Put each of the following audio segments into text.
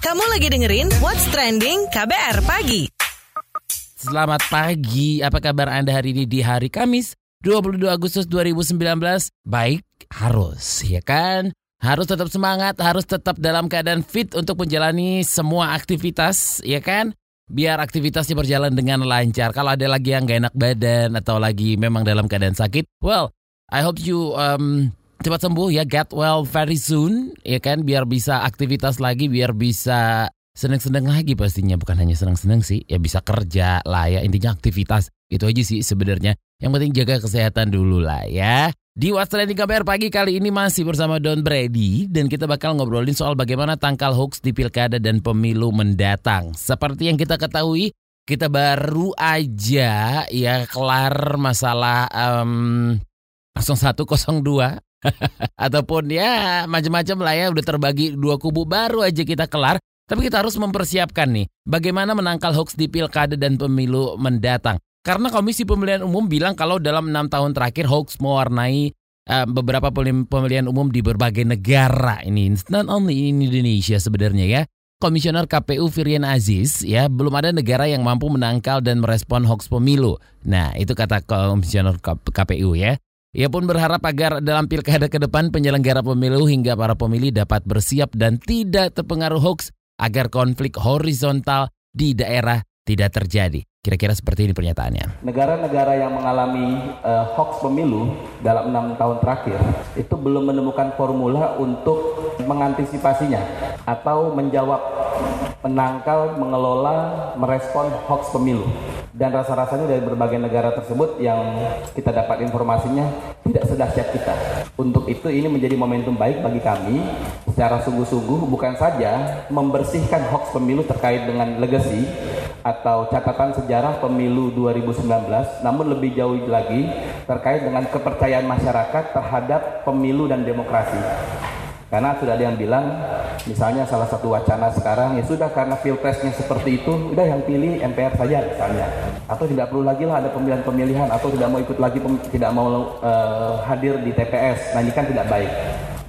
Kamu lagi dengerin What's Trending KBR Pagi. Selamat pagi, apa kabar Anda hari ini di hari Kamis 22 Agustus 2019? Baik, harus ya kan? Harus tetap semangat, harus tetap dalam keadaan fit untuk menjalani semua aktivitas ya kan? Biar aktivitasnya berjalan dengan lancar. Kalau ada lagi yang gak enak badan atau lagi memang dalam keadaan sakit, well, I hope you um, cepat sembuh ya, get well very soon ya kan? Biar bisa aktivitas lagi, biar bisa seneng-seneng lagi pastinya. Bukan hanya seneng-seneng sih ya bisa kerja lah ya. Intinya aktivitas itu aja sih sebenarnya. Yang penting jaga kesehatan dulu lah ya. Di What's Trending KBR pagi kali ini masih bersama Don Brady dan kita bakal ngobrolin soal bagaimana tangkal hoax di pilkada dan pemilu mendatang. Seperti yang kita ketahui kita baru aja ya kelar masalah um, 0102 ataupun ya macam-macam lah ya udah terbagi dua kubu baru aja kita kelar tapi kita harus mempersiapkan nih bagaimana menangkal hoax di pilkada dan pemilu mendatang. Karena Komisi Pemilihan Umum bilang kalau dalam enam tahun terakhir hoax mewarnai uh, beberapa pemilihan umum di berbagai negara ini. Not only in Indonesia sebenarnya ya. Komisioner KPU Firian Aziz ya belum ada negara yang mampu menangkal dan merespon hoax pemilu. Nah itu kata komisioner KPU ya. Ia pun berharap agar dalam pilkada ke depan penyelenggara pemilu hingga para pemilih dapat bersiap dan tidak terpengaruh hoax agar konflik horizontal di daerah tidak terjadi. Kira-kira seperti ini pernyataannya. Negara-negara yang mengalami uh, hoax pemilu dalam enam tahun terakhir itu belum menemukan formula untuk mengantisipasinya atau menjawab, menangkal, mengelola, merespon hoax pemilu. Dan rasa-rasanya dari berbagai negara tersebut yang kita dapat informasinya tidak sedahsyat kita. Untuk itu ini menjadi momentum baik bagi kami secara sungguh-sungguh bukan saja membersihkan hoax pemilu terkait dengan legacy atau catatan sejarah pemilu 2019, namun lebih jauh lagi terkait dengan kepercayaan masyarakat terhadap pemilu dan demokrasi. Karena sudah ada yang bilang, misalnya salah satu wacana sekarang ya sudah karena pilpresnya seperti itu, udah yang pilih MPR saja misalnya, atau tidak perlu lagi lah ada pemilihan-pemilihan, atau tidak mau ikut lagi, tidak mau uh, hadir di TPS. Nah ini kan tidak baik.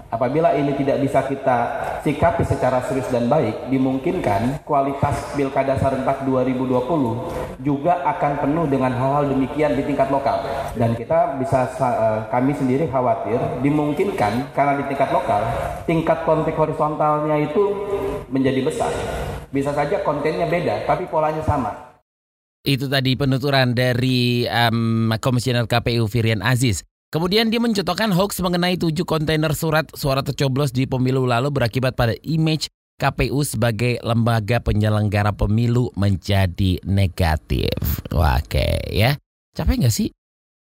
Apabila ini tidak bisa kita sikapi secara serius dan baik, dimungkinkan kualitas Pilkada Serentak 2020 juga akan penuh dengan hal-hal demikian di tingkat lokal. Dan kita bisa kami sendiri khawatir dimungkinkan karena di tingkat lokal tingkat konflik horizontalnya itu menjadi besar. Bisa saja kontennya beda, tapi polanya sama. Itu tadi penuturan dari um, Komisioner KPU Firian Aziz. Kemudian dia mencontohkan hoax mengenai tujuh kontainer surat suara tercoblos di pemilu lalu berakibat pada image KPU sebagai lembaga penyelenggara pemilu menjadi negatif. Wah, oke ya. Capek nggak sih?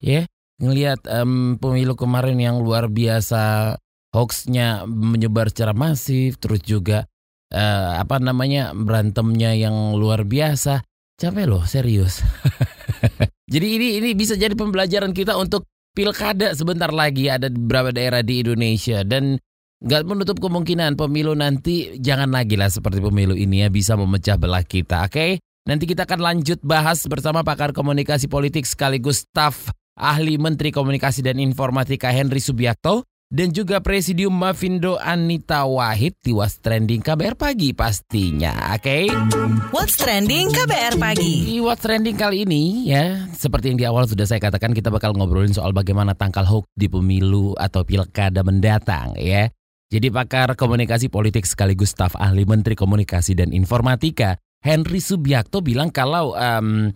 Ya, ngelihat um, pemilu kemarin yang luar biasa hoaxnya menyebar secara masif, terus juga uh, apa namanya berantemnya yang luar biasa. Capek loh, serius. Jadi ini ini bisa jadi pembelajaran kita untuk pilkada sebentar lagi ada beberapa daerah di Indonesia dan nggak menutup kemungkinan pemilu nanti jangan lagi lah seperti pemilu ini ya bisa memecah belah kita, oke? Okay? Nanti kita akan lanjut bahas bersama pakar komunikasi politik sekaligus staf ahli Menteri Komunikasi dan Informatika Henry Subiakto dan juga Presidium Mavindo Anita Wahid di What's Trending KBR Pagi pastinya, oke? Okay? What's Trending KBR Pagi. Di What's Trending kali ini ya, seperti yang di awal sudah saya katakan kita bakal ngobrolin soal bagaimana tangkal hoax di pemilu atau pilkada mendatang ya. Jadi pakar komunikasi politik sekaligus staf ahli Menteri Komunikasi dan Informatika Henry Subiakto bilang kalau um,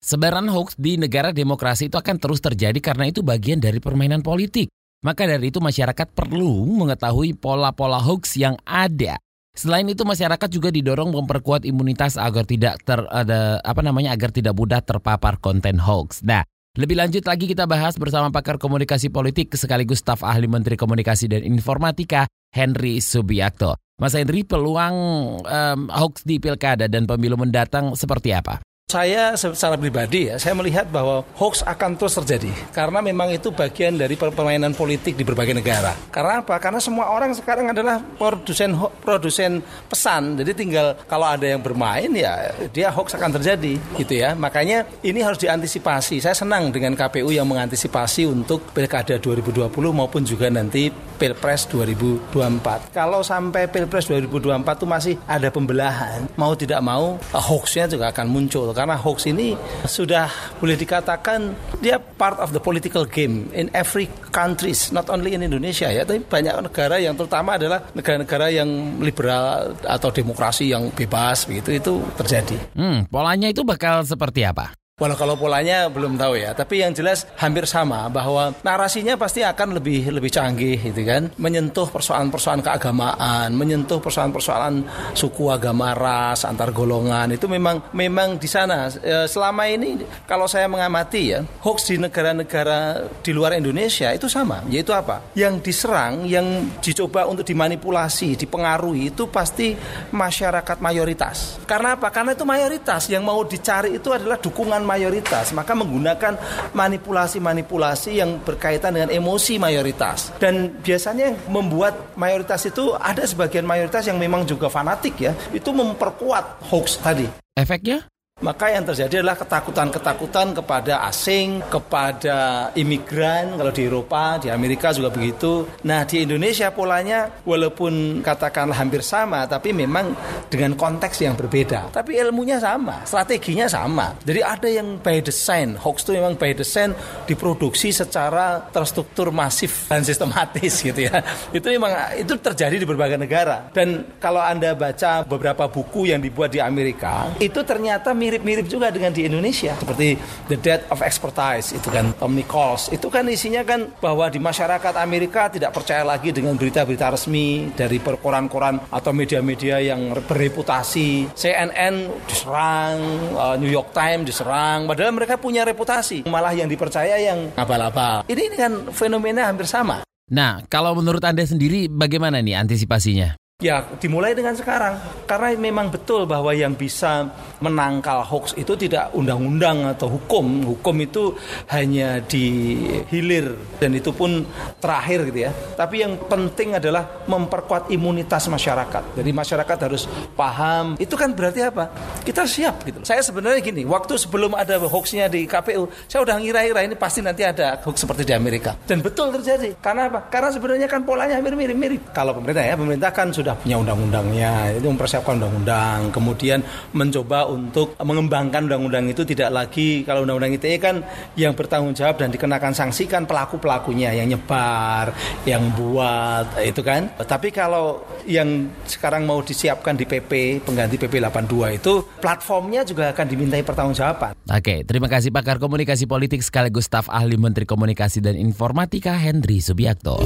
sebaran hoax di negara demokrasi itu akan terus terjadi karena itu bagian dari permainan politik. Maka dari itu masyarakat perlu mengetahui pola-pola hoax yang ada. Selain itu masyarakat juga didorong memperkuat imunitas agar tidak ter ada apa namanya agar tidak mudah terpapar konten hoax. Nah, lebih lanjut lagi kita bahas bersama pakar komunikasi politik sekaligus staf ahli Menteri Komunikasi dan Informatika Henry Subiakto. Mas Henry, peluang um, hoax di pilkada dan pemilu mendatang seperti apa? Saya secara pribadi ya, saya melihat bahwa hoax akan terus terjadi karena memang itu bagian dari permainan politik di berbagai negara. Karena apa? Karena semua orang sekarang adalah produsen produsen pesan. Jadi tinggal kalau ada yang bermain ya dia hoax akan terjadi gitu ya. Makanya ini harus diantisipasi. Saya senang dengan KPU yang mengantisipasi untuk Pilkada 2020 maupun juga nanti Pilpres 2024. Kalau sampai Pilpres 2024 itu masih ada pembelahan, mau tidak mau hoaxnya juga akan muncul karena hoax ini sudah boleh dikatakan dia part of the political game in every countries, not only in Indonesia ya, tapi banyak negara yang terutama adalah negara-negara yang liberal atau demokrasi yang bebas begitu itu terjadi. Hmm, polanya itu bakal seperti apa? Walau kalau polanya belum tahu ya, tapi yang jelas hampir sama bahwa narasinya pasti akan lebih lebih canggih gitu kan, menyentuh persoalan-persoalan keagamaan, menyentuh persoalan-persoalan suku agama ras antar golongan itu memang memang di sana e, selama ini kalau saya mengamati ya hoax di negara-negara di luar Indonesia itu sama, yaitu apa? Yang diserang, yang dicoba untuk dimanipulasi, dipengaruhi itu pasti masyarakat mayoritas. Karena apa? Karena itu mayoritas yang mau dicari itu adalah dukungan mayoritas, maka menggunakan manipulasi-manipulasi yang berkaitan dengan emosi mayoritas. Dan biasanya yang membuat mayoritas itu ada sebagian mayoritas yang memang juga fanatik ya, itu memperkuat hoax tadi. Efeknya? Maka yang terjadi adalah ketakutan-ketakutan kepada asing, kepada imigran, kalau di Eropa, di Amerika juga begitu. Nah di Indonesia polanya walaupun katakanlah hampir sama, tapi memang dengan konteks yang berbeda. Tapi ilmunya sama, strateginya sama. Jadi ada yang by design, hoax itu memang by design diproduksi secara terstruktur masif dan sistematis gitu ya. Itu memang itu terjadi di berbagai negara. Dan kalau Anda baca beberapa buku yang dibuat di Amerika, itu ternyata mirip-mirip juga dengan di Indonesia. Seperti The Death of Expertise itu kan. Tom Nichols. Itu kan isinya kan bahwa di masyarakat Amerika tidak percaya lagi dengan berita-berita resmi dari koran-koran atau media-media yang bereputasi. CNN diserang uh, New York Times diserang. Padahal mereka punya reputasi. Malah yang dipercaya yang abal-abal ini kan fenomena hampir sama. Nah, kalau menurut Anda sendiri bagaimana nih antisipasinya? Ya, dimulai dengan sekarang. Karena memang betul bahwa yang bisa menangkal hoax itu tidak undang-undang atau hukum. Hukum itu hanya di hilir dan itu pun terakhir gitu ya. Tapi yang penting adalah memperkuat imunitas masyarakat. Jadi masyarakat harus paham. Itu kan berarti apa? Kita siap gitu. Saya sebenarnya gini, waktu sebelum ada hoaxnya di KPU, saya udah ngira-ngira ini pasti nanti ada hoax seperti di Amerika. Dan betul terjadi. Karena apa? Karena sebenarnya kan polanya mirip-mirip. Kalau pemerintah ya, pemerintah kan sudah sudah punya undang-undangnya, itu mempersiapkan undang-undang, kemudian mencoba untuk mengembangkan undang-undang itu tidak lagi kalau undang-undang ITE kan yang bertanggung jawab dan dikenakan sanksi kan pelaku-pelakunya yang nyebar, yang buat itu kan. Tapi kalau yang sekarang mau disiapkan di PP pengganti PP 82 itu platformnya juga akan dimintai pertanggungjawaban. Oke, terima kasih pakar komunikasi politik sekaligus staf ahli Menteri Komunikasi dan Informatika Hendri Subiakto.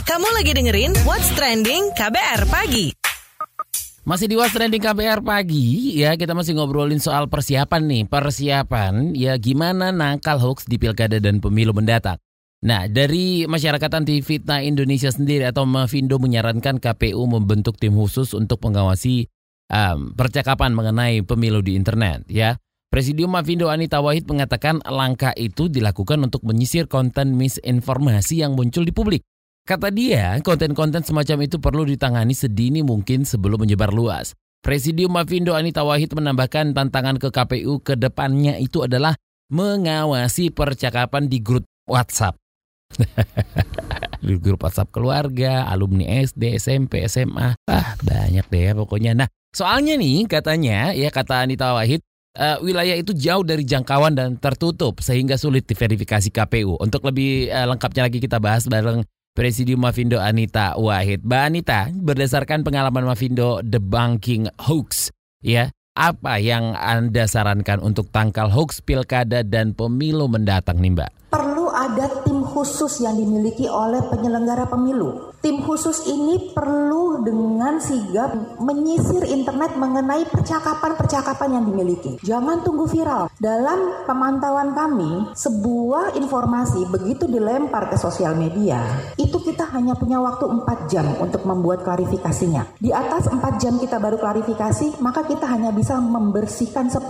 Kamu lagi dengerin What's Trending KBR Pagi. Masih di What's Trending KBR pagi ya kita masih ngobrolin soal persiapan nih persiapan ya gimana nangkal hoax di pilkada dan pemilu mendatang. Nah dari masyarakat anti fitnah Indonesia sendiri atau Mavindo menyarankan KPU membentuk tim khusus untuk mengawasi um, percakapan mengenai pemilu di internet ya. Presidium Mavindo Anita Wahid mengatakan langkah itu dilakukan untuk menyisir konten misinformasi yang muncul di publik. Kata dia, konten-konten semacam itu perlu ditangani sedini mungkin sebelum menyebar luas. Presidium Mavindo Anita Wahid menambahkan tantangan ke KPU ke depannya itu adalah mengawasi percakapan di grup WhatsApp. di grup WhatsApp keluarga, alumni SD, SMP, SMA. Ah, banyak deh ya pokoknya. Nah, soalnya nih katanya, ya kata Anita Wahid, uh, wilayah itu jauh dari jangkauan dan tertutup sehingga sulit diverifikasi KPU. Untuk lebih uh, lengkapnya lagi kita bahas bareng Presidium Mavindo Anita Wahid. Mbak Anita, berdasarkan pengalaman Mavindo debunking hoax, ya, apa yang Anda sarankan untuk tangkal hoax pilkada dan pemilu mendatang nih Mbak? Perlu ada tim khusus yang dimiliki oleh penyelenggara pemilu Tim khusus ini perlu dengan sigap menyisir internet mengenai percakapan-percakapan yang dimiliki. Jangan tunggu viral. Dalam pemantauan kami, sebuah informasi begitu dilempar ke sosial media, itu kita hanya punya waktu 4 jam untuk membuat klarifikasinya. Di atas 4 jam kita baru klarifikasi, maka kita hanya bisa membersihkan 10%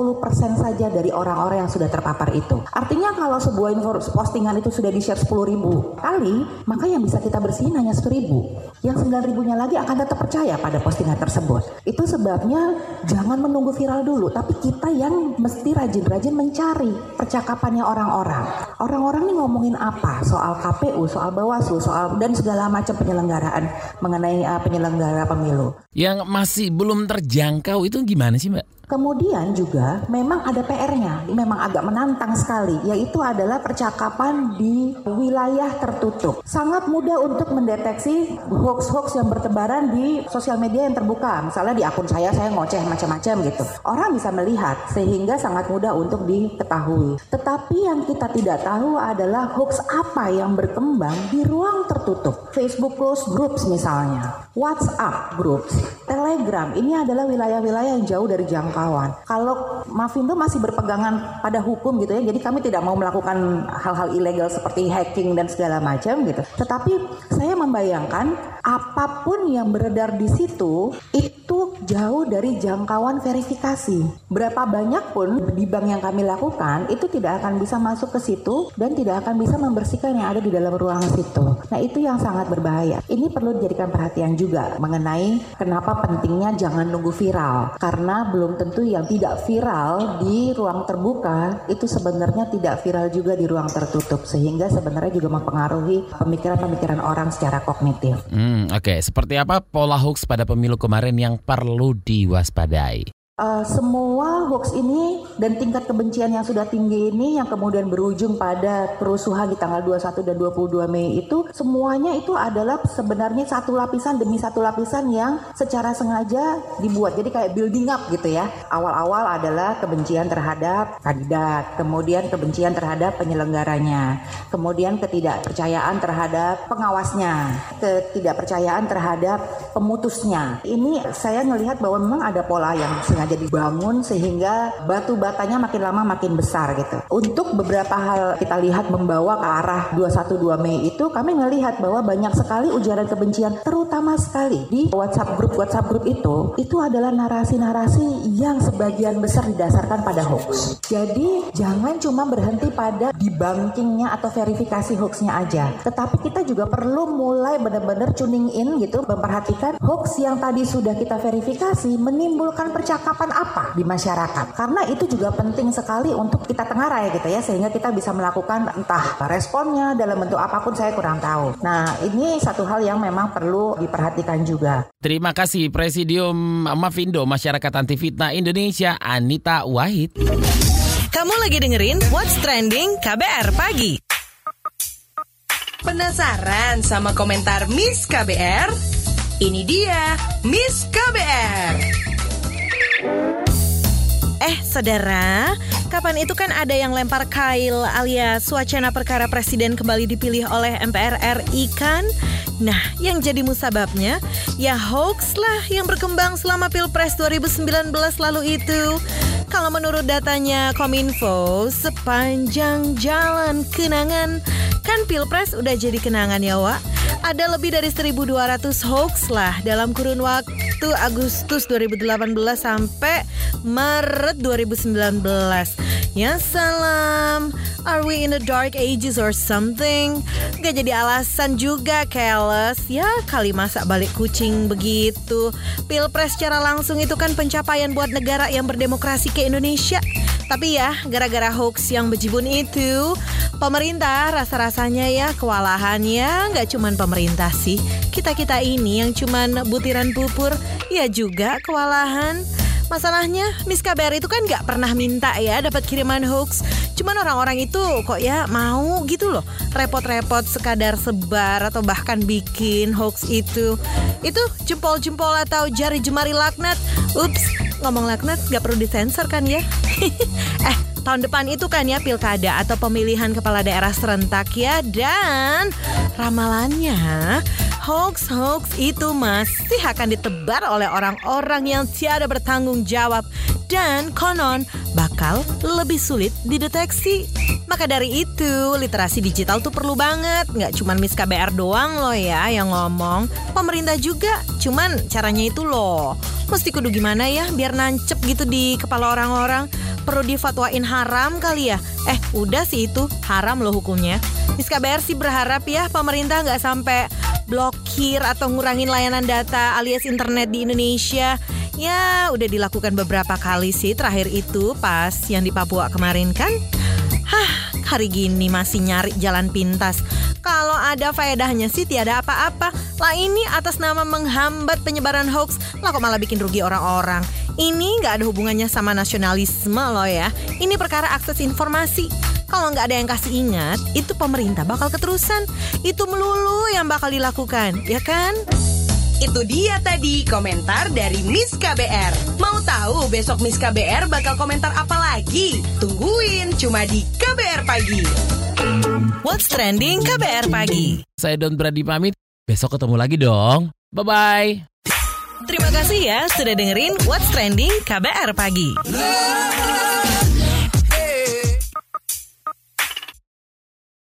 saja dari orang-orang yang sudah terpapar itu. Artinya kalau sebuah postingan itu sudah di-share 10 ribu kali, maka yang bisa kita bersihin hanya 10 ribu. Yang 9 ribunya lagi akan tetap percaya pada postingan tersebut. Itu sebabnya jangan menunggu viral dulu, tapi kita yang mesti rajin-rajin mencari percakapannya orang-orang. Orang-orang ini ngomongin apa? Soal KPU, soal Bawaslu, soal dan segala macam penyelenggaraan mengenai uh, penyelenggara pemilu. Yang masih belum terjangkau itu gimana sih, Mbak? Kemudian juga memang ada PR-nya, memang agak menantang sekali, yaitu adalah percakapan di wilayah tertutup. Sangat mudah untuk mendeteksi hoax-hoax yang bertebaran di sosial media yang terbuka. Misalnya di akun saya, saya ngoceh macam-macam gitu. Orang bisa melihat sehingga sangat mudah untuk diketahui. Tetapi yang kita tidak tahu adalah hoax apa yang berkembang di ruang tertutup. Facebook close groups misalnya, WhatsApp groups, Telegram. Ini adalah wilayah-wilayah yang jauh dari jangkauan. Kalau Mavindo masih berpegangan pada hukum gitu ya, jadi kami tidak mau melakukan hal-hal ilegal seperti hacking dan segala macam gitu. Tetapi saya membayangkan apa pun yang beredar di situ itu jauh dari jangkauan verifikasi. Berapa banyak pun di bank yang kami lakukan itu tidak akan bisa masuk ke situ dan tidak akan bisa membersihkan yang ada di dalam ruang situ. Nah itu yang sangat berbahaya. Ini perlu dijadikan perhatian juga mengenai kenapa pentingnya jangan nunggu viral karena belum tentu yang tidak viral di ruang terbuka itu sebenarnya tidak viral juga di ruang tertutup sehingga sebenarnya juga mempengaruhi pemikiran-pemikiran orang secara kognitif. Hmm, Oke, okay. seperti apa pola hoax pada pemilu kemarin yang perlu diwaspadai? Uh, semua hoax ini dan tingkat kebencian yang sudah tinggi ini yang kemudian berujung pada kerusuhan di tanggal 21 dan 22 Mei itu semuanya itu adalah sebenarnya satu lapisan demi satu lapisan yang secara sengaja dibuat. Jadi kayak building up gitu ya. Awal-awal adalah kebencian terhadap kandidat, kemudian kebencian terhadap penyelenggaranya, kemudian ketidakpercayaan terhadap pengawasnya, ketidakpercayaan terhadap pemutusnya. Ini saya melihat bahwa memang ada pola yang sengaja sengaja dibangun sehingga batu batanya makin lama makin besar gitu. Untuk beberapa hal kita lihat membawa ke arah 212 Mei itu kami melihat bahwa banyak sekali ujaran kebencian terutama sekali di WhatsApp grup WhatsApp grup itu itu adalah narasi-narasi yang sebagian besar didasarkan pada hoax. Jadi jangan cuma berhenti pada debunkingnya atau verifikasi hoaxnya aja, tetapi kita juga perlu mulai benar-benar tuning in gitu memperhatikan hoax yang tadi sudah kita verifikasi menimbulkan percakapan percakapan apa di masyarakat. Karena itu juga penting sekali untuk kita tengarai gitu ya sehingga kita bisa melakukan entah responnya dalam bentuk apa pun saya kurang tahu. Nah, ini satu hal yang memang perlu diperhatikan juga. Terima kasih Presidium Mavindo Masyarakat Anti Fitnah Indonesia Anita Wahid. Kamu lagi dengerin What's Trending KBR Pagi. Penasaran sama komentar Miss KBR? Ini dia Miss KBR. Eh, saudara, kapan itu kan ada yang lempar kail alias wacana perkara presiden kembali dipilih oleh MPR RI kan? Nah, yang jadi musababnya ya hoax lah yang berkembang selama Pilpres 2019 lalu itu. Kalau menurut datanya Kominfo, sepanjang jalan kenangan kan Pilpres udah jadi kenangan ya, Wak. Ada lebih dari 1200 hoax lah dalam kurun waktu Agustus 2018 sampai Maret 2019. Ya salam, are we in the dark ages or something? Gak jadi alasan juga careless Ya kali masa balik kucing begitu. Pilpres secara langsung itu kan pencapaian buat negara yang berdemokrasi ke Indonesia. Tapi ya gara-gara hoax yang bejibun itu Pemerintah rasa-rasanya ya kewalahan ya Gak cuman pemerintah sih. Kita-kita ini yang cuman butiran pupur Ya juga kewalahan Masalahnya Miss KBR itu kan gak pernah minta ya dapat kiriman hoax. Cuman orang-orang itu kok ya mau gitu loh. Repot-repot sekadar sebar atau bahkan bikin hoax itu. Itu jempol-jempol atau jari jemari laknat. Ups, ngomong laknat gak perlu disensor kan ya? eh, tahun depan itu kan ya pilkada atau pemilihan kepala daerah serentak ya dan ramalannya hoax-hoax itu masih akan ditebar oleh orang-orang yang tiada bertanggung jawab dan konon bakal lebih sulit dideteksi. Maka dari itu, literasi digital tuh perlu banget. Nggak cuma Miss KBR doang loh ya yang ngomong. Pemerintah juga, cuman caranya itu loh. Mesti kudu gimana ya biar nancep gitu di kepala orang-orang. Perlu difatwain haram kali ya? Eh, udah sih itu, haram loh hukumnya. Miss KBR sih berharap ya pemerintah nggak sampai blokir atau ngurangin layanan data alias internet di Indonesia. Ya, udah dilakukan beberapa kali sih terakhir itu pas yang di Papua kemarin kan. Hah, hari gini masih nyari jalan pintas. Kalau ada faedahnya sih tiada apa-apa. Lah ini atas nama menghambat penyebaran hoax, lah kok malah bikin rugi orang-orang. Ini nggak ada hubungannya sama nasionalisme loh ya. Ini perkara akses informasi. Kalau nggak ada yang kasih ingat, itu pemerintah bakal keterusan. Itu melulu yang bakal dilakukan, ya kan? Itu dia tadi komentar dari Miss KBR. Mau tahu besok Miss KBR bakal komentar apa lagi? Tungguin cuma di KBR Pagi. What's Trending KBR Pagi. Saya Don Brady pamit. Besok ketemu lagi dong. Bye-bye. Terima kasih ya sudah dengerin What's Trending KBR Pagi.